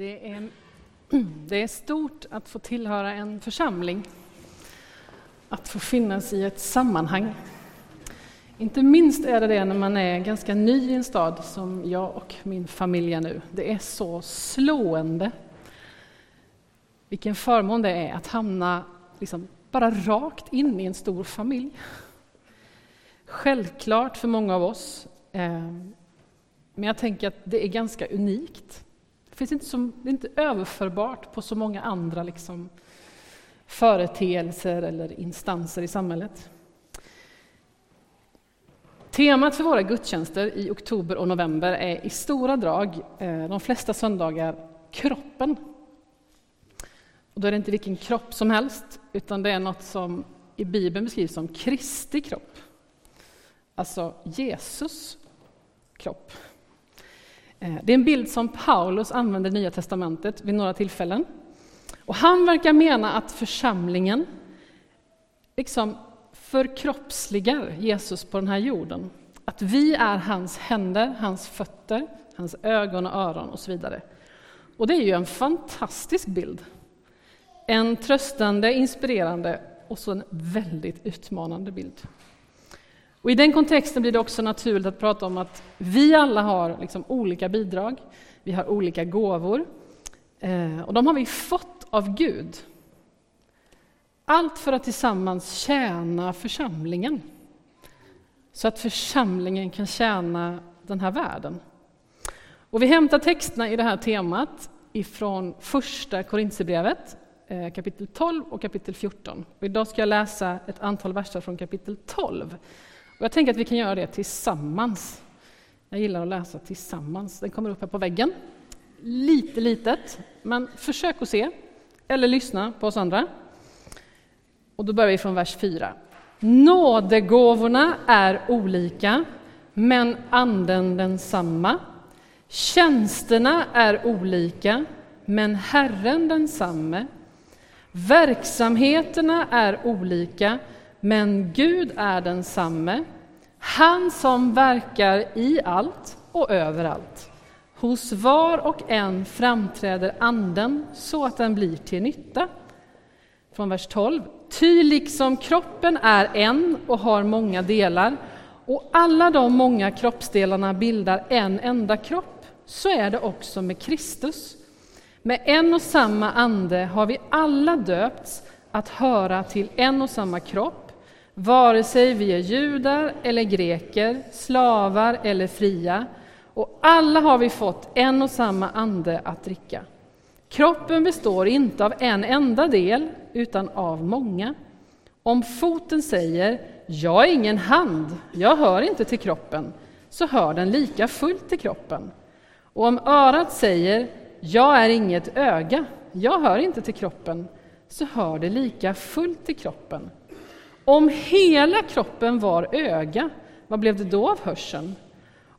Det är, det är stort att få tillhöra en församling, att få finnas i ett sammanhang. Inte minst är det det när man är ganska ny i en stad som jag och min familj är nu. Det är så slående vilken förmån det är att hamna liksom bara rakt in i en stor familj. Självklart för många av oss, eh, men jag tänker att det är ganska unikt finns inte som, det är inte överförbart på så många andra liksom, företeelser eller instanser i samhället. Temat för våra gudstjänster i oktober och november är i stora drag, eh, de flesta söndagar, kroppen. Och då är det inte vilken kropp som helst, utan det är något som i Bibeln beskrivs som Kristi kropp. Alltså Jesus kropp. Eh, det är en bild som Paulus använder i Nya testamentet vid några tillfällen. Och han verkar mena att församlingen liksom förkroppsligar Jesus på den här jorden. Att vi är hans händer, hans fötter, hans ögon och öron och så vidare. Och det är ju en fantastisk bild. En tröstande, inspirerande och så en väldigt utmanande bild. Och I den kontexten blir det också naturligt att prata om att vi alla har liksom olika bidrag, vi har olika gåvor, eh, och de har vi fått av Gud. Allt för att tillsammans tjäna församlingen, så att församlingen kan tjäna den här världen. Och vi hämtar texterna i det här temat ifrån första Korintierbrevet, eh, kapitel 12 och kapitel 14. Och idag ska jag läsa ett antal verser från kapitel 12 och jag tänker att vi kan göra det tillsammans. Jag gillar att läsa tillsammans. Den kommer upp här på väggen. Lite litet, men försök att se eller lyssna på oss andra. Och då börjar vi från vers 4. Nådegåvorna är olika, men anden densamma. Tjänsterna är olika, men Herren densamme. Verksamheterna är olika, men Gud är densamme, han som verkar i allt och överallt. Hos var och en framträder Anden så att den blir till nytta. Från vers 12. Ty liksom kroppen är en och har många delar och alla de många kroppsdelarna bildar en enda kropp, så är det också med Kristus. Med en och samma ande har vi alla döpts att höra till en och samma kropp vare sig vi är judar eller greker, slavar eller fria, och alla har vi fått en och samma ande att dricka. Kroppen består inte av en enda del, utan av många. Om foten säger ”jag är ingen hand, jag hör inte till kroppen”, så hör den lika fullt till kroppen. Och om örat säger ”jag är inget öga, jag hör inte till kroppen”, så hör det lika fullt till kroppen. Om hela kroppen var öga, vad blev det då av hörseln?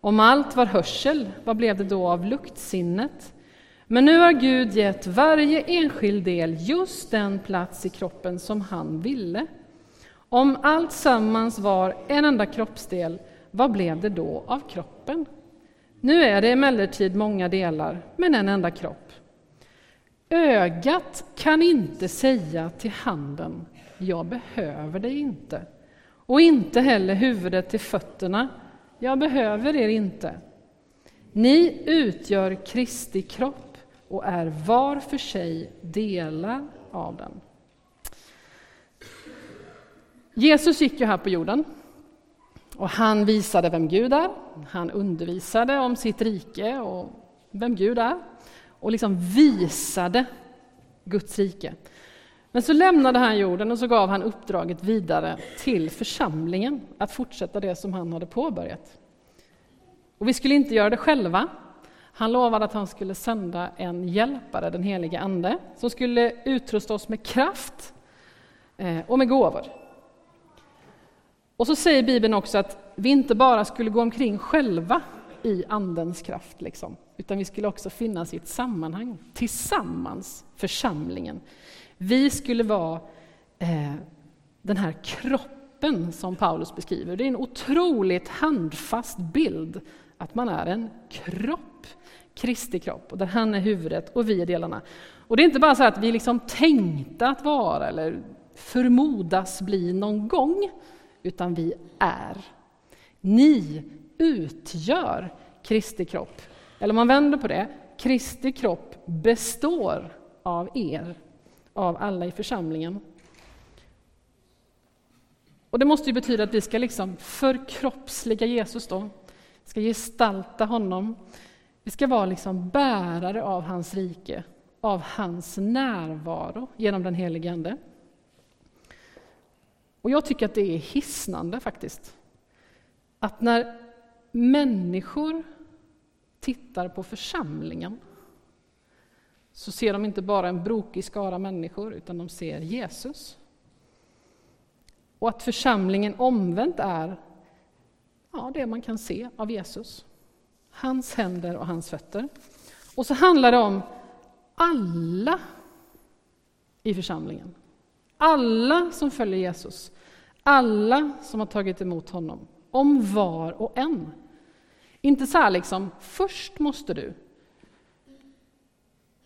Om allt var hörsel, vad blev det då av luktsinnet? Men nu har Gud gett varje enskild del just den plats i kroppen som han ville. Om allt sammans var en enda kroppsdel, vad blev det då av kroppen? Nu är det emellertid många delar, men en enda kropp. Ögat kan inte säga till handen jag behöver dig inte. Och inte heller huvudet till fötterna, jag behöver er inte. Ni utgör Kristi kropp och är var för sig delar av den. Jesus gick ju här på jorden och han visade vem Gud är. Han undervisade om sitt rike och vem Gud är och liksom visade Guds rike. Men så lämnade han jorden och så gav han uppdraget vidare till församlingen att fortsätta det som han hade påbörjat. Och vi skulle inte göra det själva. Han lovade att han skulle sända en hjälpare, den helige Ande, som skulle utrusta oss med kraft eh, och med gåvor. Och så säger Bibeln också att vi inte bara skulle gå omkring själva i Andens kraft, liksom, utan vi skulle också finnas i ett sammanhang, tillsammans, församlingen. Vi skulle vara eh, den här kroppen som Paulus beskriver. Det är en otroligt handfast bild att man är en kropp kropp, Kristi kropp, och där han är huvudet och vi är delarna. Och det är inte bara så att vi liksom tänkte att vara eller förmodas bli någon gång, utan vi är. Ni utgör Kristi kropp. Eller om man vänder på det, Kristi kropp består av er, av alla i församlingen. Och Det måste ju betyda att vi ska liksom förkroppsliga Jesus då, ska gestalta honom. Vi ska vara liksom bärare av hans rike, av hans närvaro genom den helige Ande. Och jag tycker att det är hisnande faktiskt. Att när människor tittar på församlingen så ser de inte bara en brokig skara människor, utan de ser Jesus. Och att församlingen omvänt är ja, det man kan se av Jesus. Hans händer och hans fötter. Och så handlar det om alla i församlingen. Alla som följer Jesus. Alla som har tagit emot honom. Om var och en. Inte så här liksom, först måste du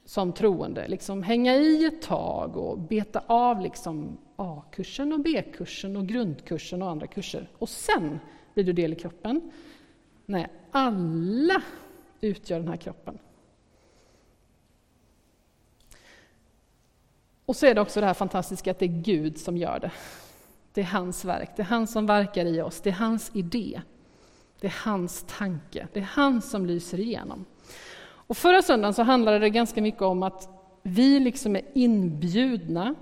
som troende liksom hänga i ett tag och beta av liksom A-kursen och B-kursen och grundkursen och andra kurser. Och sen blir du del i kroppen. Nej, alla utgör den här kroppen. Och så är det också det här fantastiska att det är Gud som gör det. Det är hans verk, det är han som verkar i oss, det är hans idé. Det är hans tanke, det är han som lyser igenom. Och förra söndagen så handlade det ganska mycket om att vi liksom är inbjudna,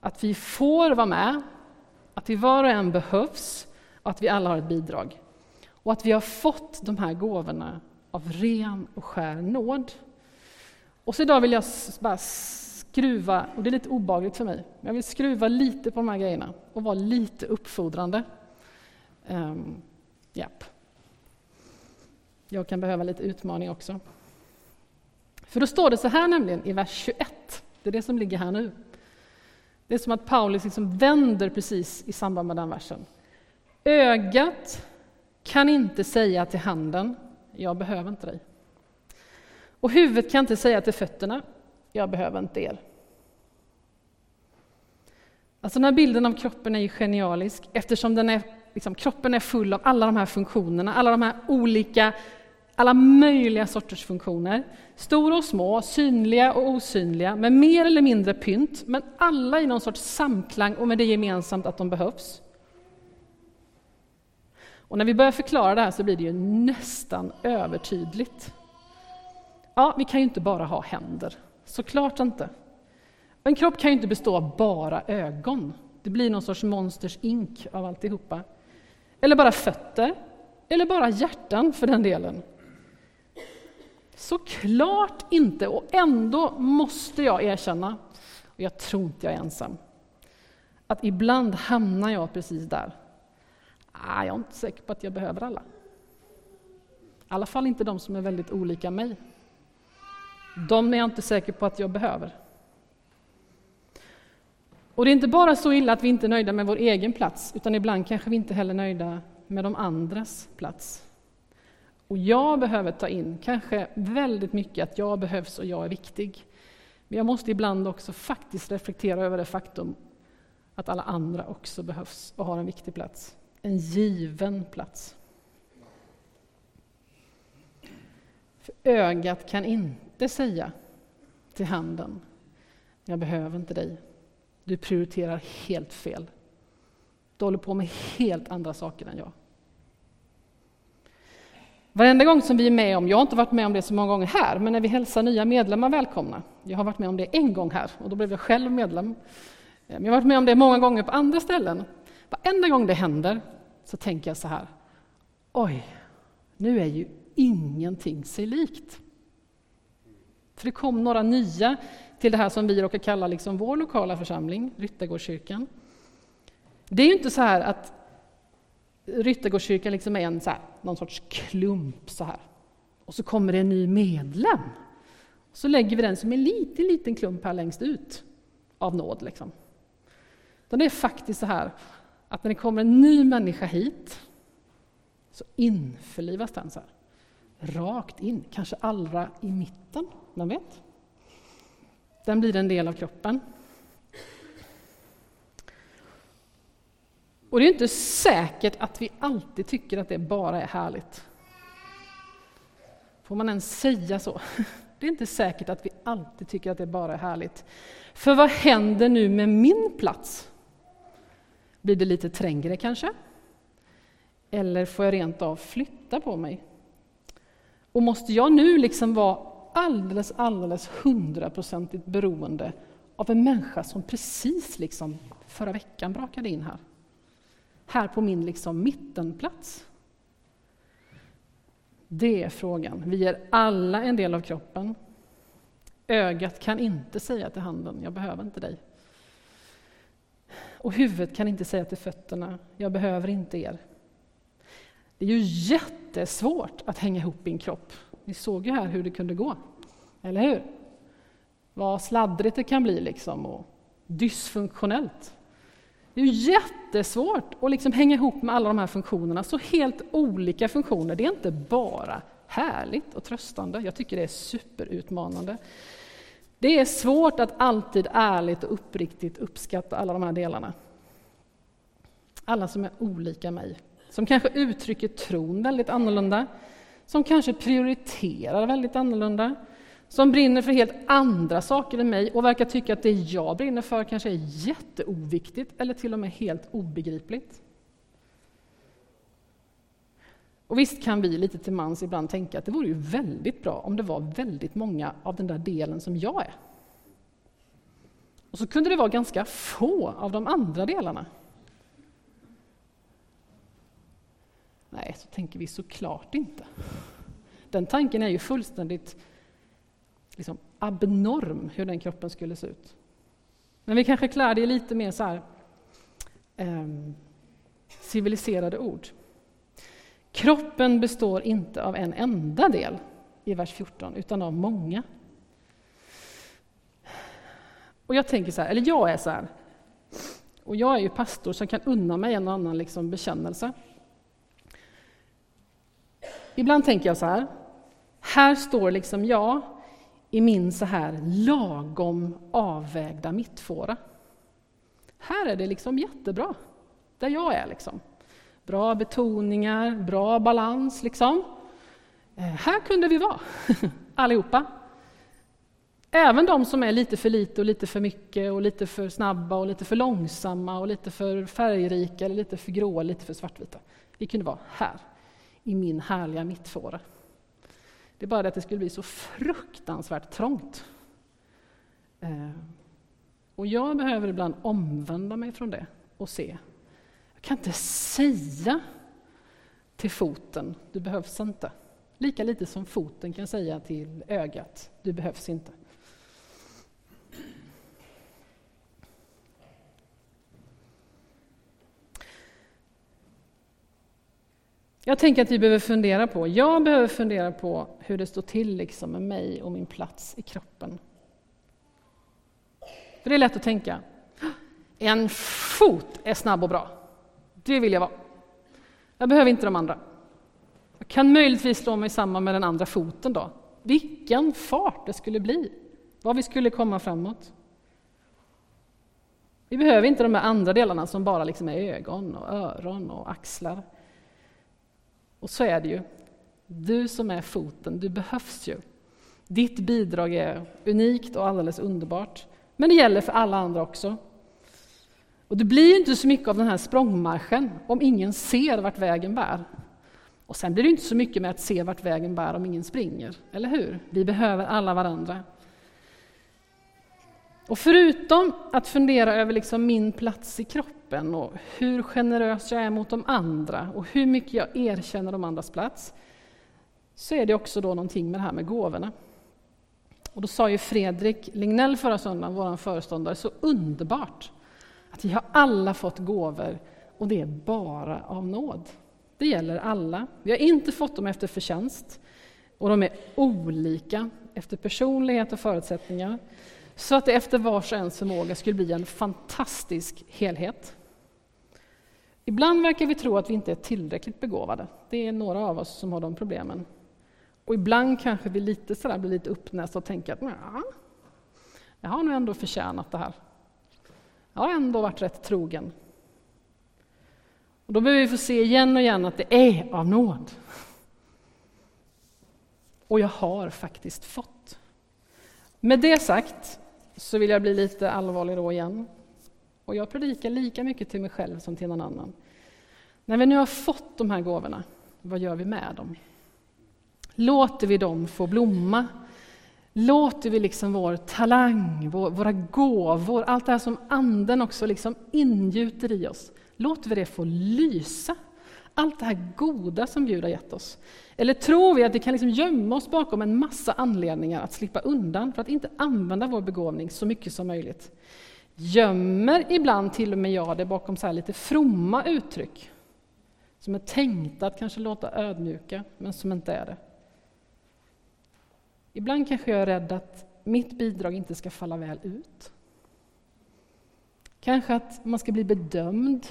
att vi får vara med, att vi var och en behövs och att vi alla har ett bidrag. Och att vi har fått de här gåvorna av ren och skär nåd. Och så idag vill jag bara skruva, och det är lite obagligt för mig, men jag vill skruva lite på de här grejerna och vara lite uppfordrande. Ehm, um, yep. Jag kan behöva lite utmaning också. För då står det så här nämligen i vers 21, det är det som ligger här nu. Det är som att Paulus liksom vänder precis i samband med den versen. Ögat kan inte säga till handen, jag behöver inte dig. Och huvudet kan inte säga till fötterna, jag behöver inte er. Alltså den här bilden av kroppen är ju genialisk eftersom den är, liksom, kroppen är full av alla de här funktionerna, alla de här olika, alla möjliga sorters funktioner. Stora och små, synliga och osynliga, med mer eller mindre pynt, men alla i någon sorts samklang och med det gemensamt att de behövs. Och när vi börjar förklara det här så blir det ju nästan övertydligt. Ja, vi kan ju inte bara ha händer. Såklart inte. En kropp kan ju inte bestå av bara ögon. Det blir någon sorts monsters ink av alltihopa. Eller bara fötter. Eller bara hjärtan för den delen. Såklart inte, och ändå måste jag erkänna, och jag tror inte jag är ensam, att ibland hamnar jag precis där. Ah, jag är inte säker på att jag behöver alla. I alla fall inte de som är väldigt olika mig. De är jag inte säker på att jag behöver. Och det är inte bara så illa att vi inte är nöjda med vår egen plats, utan ibland kanske vi inte heller är nöjda med de andras plats. Och jag behöver ta in kanske väldigt mycket att jag behövs och jag är viktig. Men jag måste ibland också faktiskt reflektera över det faktum att alla andra också behövs och har en viktig plats. En given plats. För ögat kan inte säga till handen, jag behöver inte dig. Du prioriterar helt fel. Du håller på med helt andra saker än jag. Varenda gång som vi är med om, jag har inte varit med om det så många gånger här, men när vi hälsar nya medlemmar välkomna. Jag har varit med om det en gång här och då blev jag själv medlem. Men jag har varit med om det många gånger på andra ställen. Varenda gång det händer så tänker jag så här. Oj, nu är ju ingenting sig likt. För det kom några nya till det här som vi råkar kalla liksom vår lokala församling, Ryttargårdskyrkan. Det är ju inte så här att Ryttargårdskyrkan liksom är en så här, någon sorts klump så här. Och så kommer det en ny medlem. Så lägger vi den som en liten, liten klump här längst ut av nåd. Liksom. det är faktiskt så här att när det kommer en ny människa hit så införlivas den så här. rakt in, kanske allra i mitten, vem vet? Den blir en del av kroppen. Och det är inte säkert att vi alltid tycker att det bara är härligt. Får man ens säga så? Det är inte säkert att vi alltid tycker att det bara är härligt. För vad händer nu med min plats? Blir det lite trängre kanske? Eller får jag rent av flytta på mig? Och måste jag nu liksom vara alldeles, alldeles hundraprocentigt beroende av en människa som precis liksom förra veckan brakade in här? Här på min liksom mittenplats? Det är frågan. Vi är alla en del av kroppen. Ögat kan inte säga till handen, jag behöver inte dig. Och huvudet kan inte säga till fötterna, jag behöver inte er. Det är ju jättesvårt att hänga ihop i en kropp. Ni såg ju här hur det kunde gå, eller hur? Vad sladdrigt det kan bli liksom och dysfunktionellt. Det är ju jättesvårt att liksom hänga ihop med alla de här funktionerna, så helt olika funktioner. Det är inte bara härligt och tröstande, jag tycker det är superutmanande. Det är svårt att alltid ärligt och uppriktigt uppskatta alla de här delarna. Alla som är olika mig, som kanske uttrycker tron väldigt annorlunda, som kanske prioriterar väldigt annorlunda, som brinner för helt andra saker än mig och verkar tycka att det jag brinner för kanske är jätteoviktigt eller till och med helt obegripligt. Och visst kan vi lite till mans ibland tänka att det vore ju väldigt bra om det var väldigt många av den där delen som jag är. Och så kunde det vara ganska få av de andra delarna. Nej, så tänker vi såklart inte. Den tanken är ju fullständigt liksom, abnorm, hur den kroppen skulle se ut. Men vi kanske klär det i lite mer så här, eh, civiliserade ord. Kroppen består inte av en enda del i vers 14, utan av många. Och jag tänker så här, eller jag är så här, och jag är ju pastor så jag kan unna mig en och annan liksom bekännelse. Ibland tänker jag så här, här står liksom jag i min så här lagom avvägda mittfåra. Här är det liksom jättebra, där jag är. liksom. Bra betoningar, bra balans. liksom. Eh, här kunde vi vara, allihopa. Även de som är lite för lite och lite för mycket och lite för snabba och lite för långsamma och lite för färgrika eller lite för gråa, lite för svartvita. Vi kunde vara här, i min härliga mittfåra. Det är bara det att det skulle bli så fruktansvärt trångt. Eh, och jag behöver ibland omvända mig från det och se. Jag kan inte säga till foten, du behövs inte. Lika lite som foten kan säga till ögat, du behövs inte. Jag tänker att vi behöver fundera på, jag behöver fundera på hur det står till liksom med mig och min plats i kroppen. För det är lätt att tänka, en fot är snabb och bra. Det vill jag vara. Jag behöver inte de andra. Jag kan möjligtvis slå mig samman med den andra foten då. Vilken fart det skulle bli! Vad vi skulle komma framåt. Vi behöver inte de här andra delarna som bara liksom är ögon och öron och axlar. Och så är det ju. Du som är foten, du behövs ju. Ditt bidrag är unikt och alldeles underbart. Men det gäller för alla andra också. Och det blir inte så mycket av den här språngmarschen om ingen ser vart vägen bär. Och sen blir det inte så mycket med att se vart vägen bär om ingen springer, eller hur? Vi behöver alla varandra. Och förutom att fundera över liksom min plats i kroppen och hur generös jag är mot de andra och hur mycket jag erkänner de andras plats, så är det också då någonting med det här med gåvorna. Och då sa ju Fredrik Lignell förra söndagen, vår föreståndare, så underbart att vi har alla fått gåvor och det är bara av nåd. Det gäller alla. Vi har inte fått dem efter förtjänst och de är olika efter personlighet och förutsättningar. Så att det efter vars och ens förmåga skulle bli en fantastisk helhet. Ibland verkar vi tro att vi inte är tillräckligt begåvade. Det är några av oss som har de problemen. Och ibland kanske vi lite sådär blir lite uppnästa och tänker att jag har nog ändå förtjänat det här. Jag har ändå varit rätt trogen. Och då behöver vi få se igen och igen att det är av nåd. Och jag har faktiskt fått. Med det sagt så vill jag bli lite allvarlig då igen. Och jag predikar lika mycket till mig själv som till någon annan. När vi nu har fått de här gåvorna, vad gör vi med dem? Låter vi dem få blomma? Låter vi liksom vår talang, vår, våra gåvor, allt det här som Anden också liksom ingjuter i oss, låter vi det få lysa? Allt det här goda som Gud har gett oss. Eller tror vi att vi kan liksom gömma oss bakom en massa anledningar att slippa undan för att inte använda vår begåvning så mycket som möjligt? Gömmer ibland till och med jag det bakom så lite fromma uttryck som är tänkta att kanske låta ödmjuka, men som inte är det. Ibland kanske jag är rädd att mitt bidrag inte ska falla väl ut. Kanske att man ska bli bedömd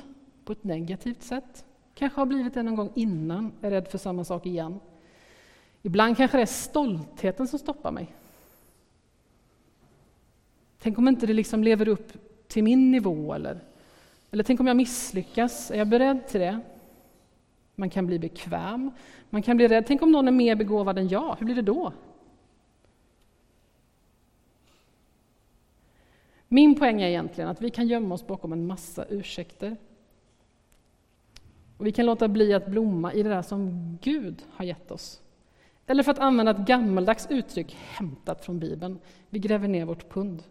på ett negativt sätt. Kanske har blivit det någon gång innan, är rädd för samma sak igen. Ibland kanske det är stoltheten som stoppar mig. Tänk om inte det liksom lever upp till min nivå, eller, eller tänk om jag misslyckas, är jag beredd till det? Man kan bli bekväm, man kan bli rädd. Tänk om någon är mer begåvad än jag, hur blir det då? Min poäng är egentligen att vi kan gömma oss bakom en massa ursäkter. Och vi kan låta bli att blomma i det där som Gud har gett oss. Eller för att använda ett gammaldags uttryck hämtat från Bibeln, vi gräver ner vårt pund.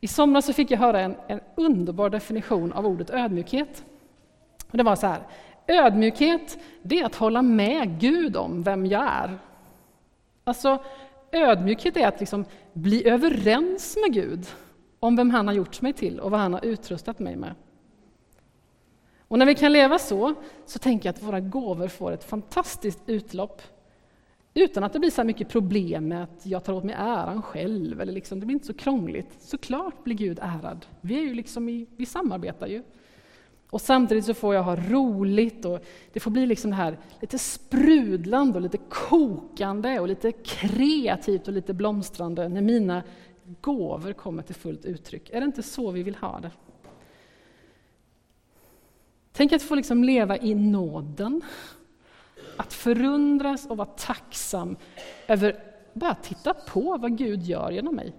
I somras så fick jag höra en, en underbar definition av ordet ödmjukhet. Och det var så här, ödmjukhet det är att hålla med Gud om vem jag är. Alltså, ödmjukhet är att liksom bli överens med Gud om vem han har gjort mig till och vad han har utrustat mig med. Och när vi kan leva så, så tänker jag att våra gåvor får ett fantastiskt utlopp utan att det blir så mycket problem med att jag tar åt mig äran själv, eller liksom, det blir inte så krångligt. Såklart blir Gud ärad. Vi, är ju liksom i, vi samarbetar ju. Och samtidigt så får jag ha roligt och det får bli liksom det här lite sprudlande och lite kokande och lite kreativt och lite blomstrande när mina gåvor kommer till fullt uttryck. Är det inte så vi vill ha det? Tänk att få liksom leva i nåden, att förundras och vara tacksam över bara titta på vad Gud gör genom mig.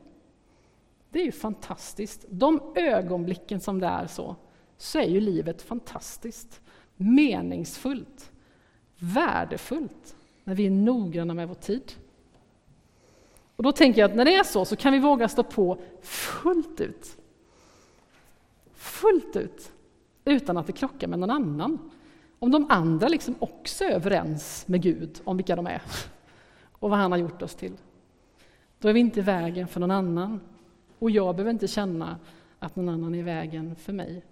Det är ju fantastiskt. De ögonblicken som det är så, så är ju livet fantastiskt, meningsfullt, värdefullt, när vi är noggranna med vår tid. Och då tänker jag att när det är så, så kan vi våga stå på fullt ut. Fullt ut, utan att det krockar med någon annan. Om de andra liksom också är överens med Gud om vilka de är och vad han har gjort oss till. Då är vi inte i vägen för någon annan. Och jag behöver inte känna att någon annan är i vägen för mig.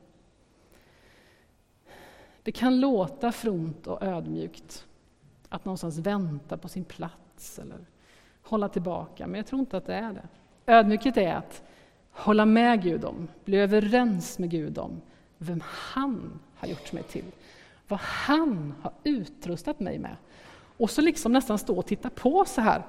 Det kan låta fromt och ödmjukt att någonstans vänta på sin plats eller hålla tillbaka, men jag tror inte att det är det. Ödmjukhet är att hålla med Gud om, bli överens med Gud om vem han har gjort mig till, vad han har utrustat mig med. Och så liksom nästan stå och titta på så här.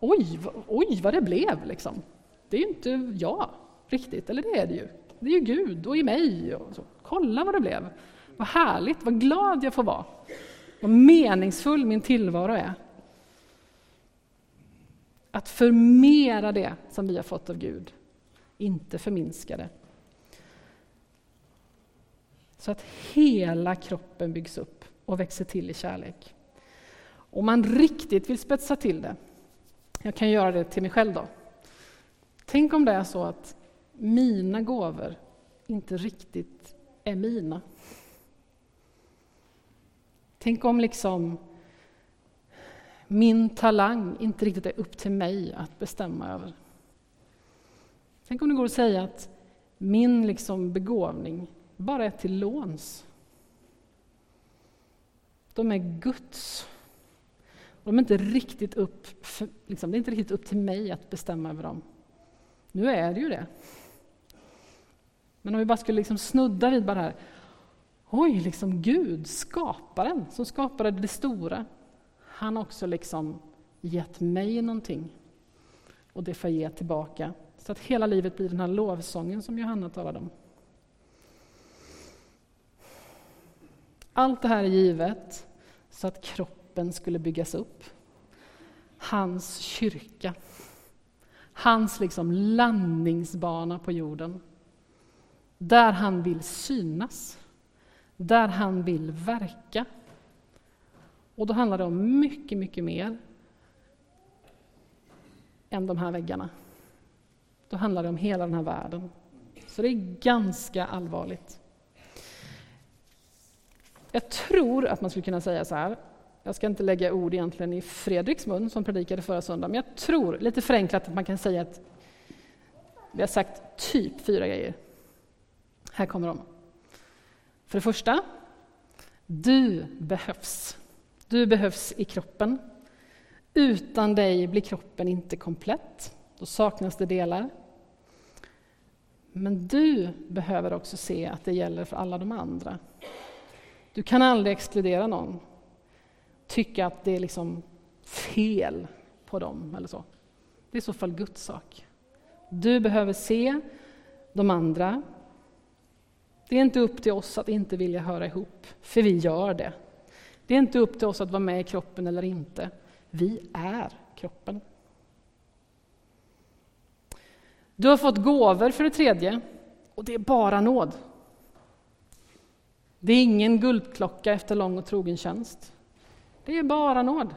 Oj, oj vad det blev liksom. Det är ju inte jag riktigt, eller det är det ju. Det är ju Gud och i mig. Och så. Kolla vad det blev. Vad härligt, vad glad jag får vara. Vad meningsfull min tillvaro är. Att förmera det som vi har fått av Gud, inte förminska det. Så att hela kroppen byggs upp och växer till i kärlek. Om man riktigt vill spetsa till det, jag kan göra det till mig själv då. Tänk om det är så att mina gåvor inte riktigt är mina. Tänk om liksom min talang inte riktigt är upp till mig att bestämma över. Tänk om det går att säga att min liksom begåvning bara är till låns. De är Guds. De är inte riktigt upp, för, liksom, det är inte riktigt upp till mig att bestämma över dem. Nu är det ju det. Men om vi bara skulle liksom snudda vid bara det här. Oj, liksom Gud, skaparen, som skapade det stora, han har också liksom gett mig någonting och det får jag ge tillbaka. Så att hela livet blir den här lovsången som Johanna talade om. Allt det här är givet så att kroppen skulle byggas upp. Hans kyrka. Hans liksom landningsbana på jorden. Där han vill synas. Där han vill verka. Och då handlar det om mycket, mycket mer än de här väggarna. Då handlar det om hela den här världen. Så det är ganska allvarligt. Jag tror att man skulle kunna säga så här, jag ska inte lägga ord egentligen i Fredriks mun som predikade förra söndagen, men jag tror lite förenklat att man kan säga att vi har sagt typ fyra grejer. Här kommer de. För det första, du behövs. Du behövs i kroppen. Utan dig blir kroppen inte komplett. Då saknas det delar. Men du behöver också se att det gäller för alla de andra. Du kan aldrig exkludera någon. Tycka att det är liksom fel på dem eller så. Det är i så fall Guds sak. Du behöver se de andra. Det är inte upp till oss att inte vilja höra ihop, för vi gör det. Det är inte upp till oss att vara med i kroppen eller inte. Vi är kroppen. Du har fått gåvor för det tredje, och det är bara nåd. Det är ingen guldklocka efter lång och trogen tjänst. Det är bara nåd.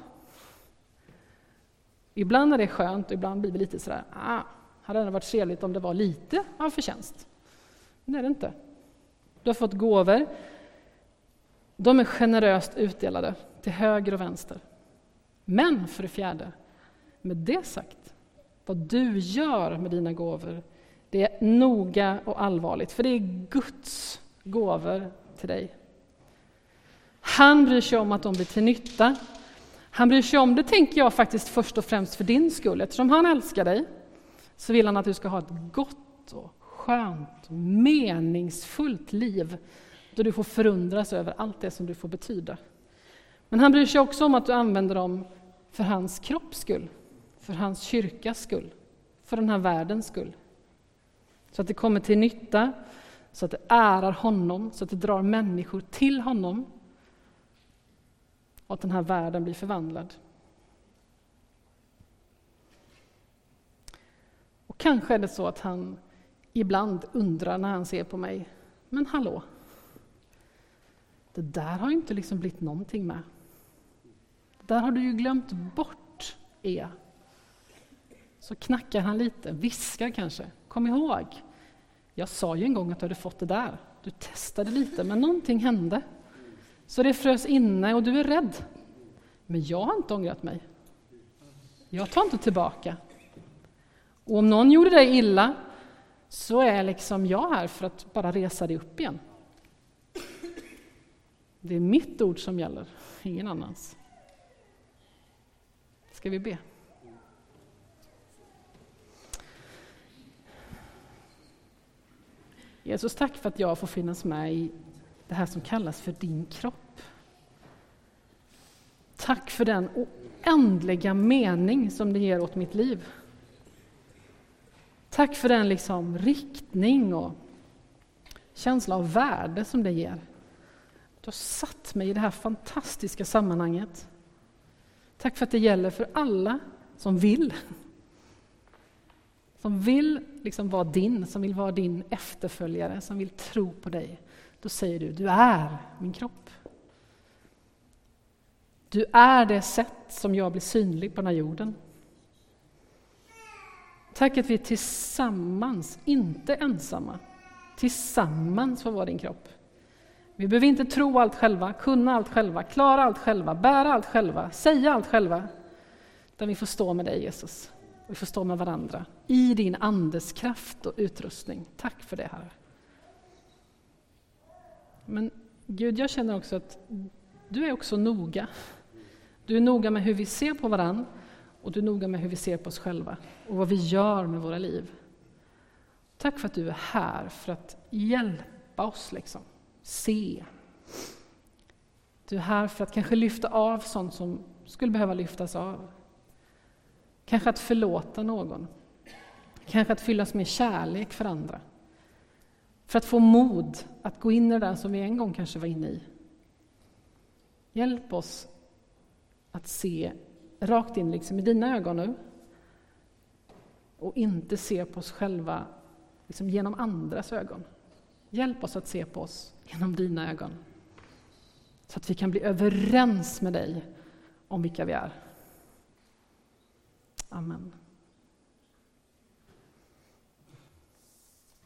Ibland är det skönt och ibland blir vi lite sådär, ah, hade det varit trevligt om det var lite av förtjänst. Men det är det inte. Du har fått gåvor. De är generöst utdelade till höger och vänster. Men för det fjärde, med det sagt, vad du gör med dina gåvor, det är noga och allvarligt, för det är Guds gåvor till dig. Han bryr sig om att de blir till nytta. Han bryr sig om det, tänker jag, faktiskt först och främst för din skull. Eftersom han älskar dig så vill han att du ska ha ett gott och skönt och meningsfullt liv då du får förundras över allt det som du får betyda. Men han bryr sig också om att du använder dem för hans kropps skull, för hans kyrkas skull, för den här världens skull. Så att det kommer till nytta, så att det ärar honom, så att det drar människor till honom och att den här världen blir förvandlad. Och kanske är det så att han ibland undrar när han ser på mig, men hallå, det där har ju inte liksom blivit någonting med. Det där har du ju glömt bort, Ea. Så knackar han lite, viskar kanske. Kom ihåg, jag sa ju en gång att du hade fått det där. Du testade lite, men någonting hände. Så det frös inne och du är rädd. Men jag har inte ångrat mig. Jag tar inte tillbaka. Och om någon gjorde dig illa så är liksom jag här för att bara resa dig upp igen. Det är mitt ord som gäller, ingen annans. Ska vi be? Jesus, tack för att jag får finnas med i det här som kallas för din kropp. Tack för den oändliga mening som det ger åt mitt liv. Tack för den liksom riktning och känsla av värde som det ger. Du har satt mig i det här fantastiska sammanhanget. Tack för att det gäller för alla som vill. Som vill liksom vara din, som vill vara din efterföljare, som vill tro på dig. Då säger du, du är min kropp. Du är det sätt som jag blir synlig på den här jorden. Tack att vi tillsammans, inte ensamma, tillsammans får vara din kropp. Vi behöver inte tro allt själva, kunna allt själva, klara allt själva, bära allt själva, säga allt själva. Utan vi får stå med dig Jesus, och vi får stå med varandra i din Andes kraft och utrustning. Tack för det Herre. Men Gud, jag känner också att du är också noga. Du är noga med hur vi ser på varandra och du är noga med hur vi ser på oss själva och vad vi gör med våra liv. Tack för att du är här för att hjälpa oss liksom, se. Du är här för att kanske lyfta av sånt som skulle behöva lyftas av. Kanske att förlåta någon. Kanske att fyllas med kärlek för andra. För att få mod att gå in i det där som vi en gång kanske var inne i. Hjälp oss att se rakt in liksom i dina ögon nu och inte se på oss själva liksom genom andras ögon. Hjälp oss att se på oss genom dina ögon så att vi kan bli överens med dig om vilka vi är. Amen.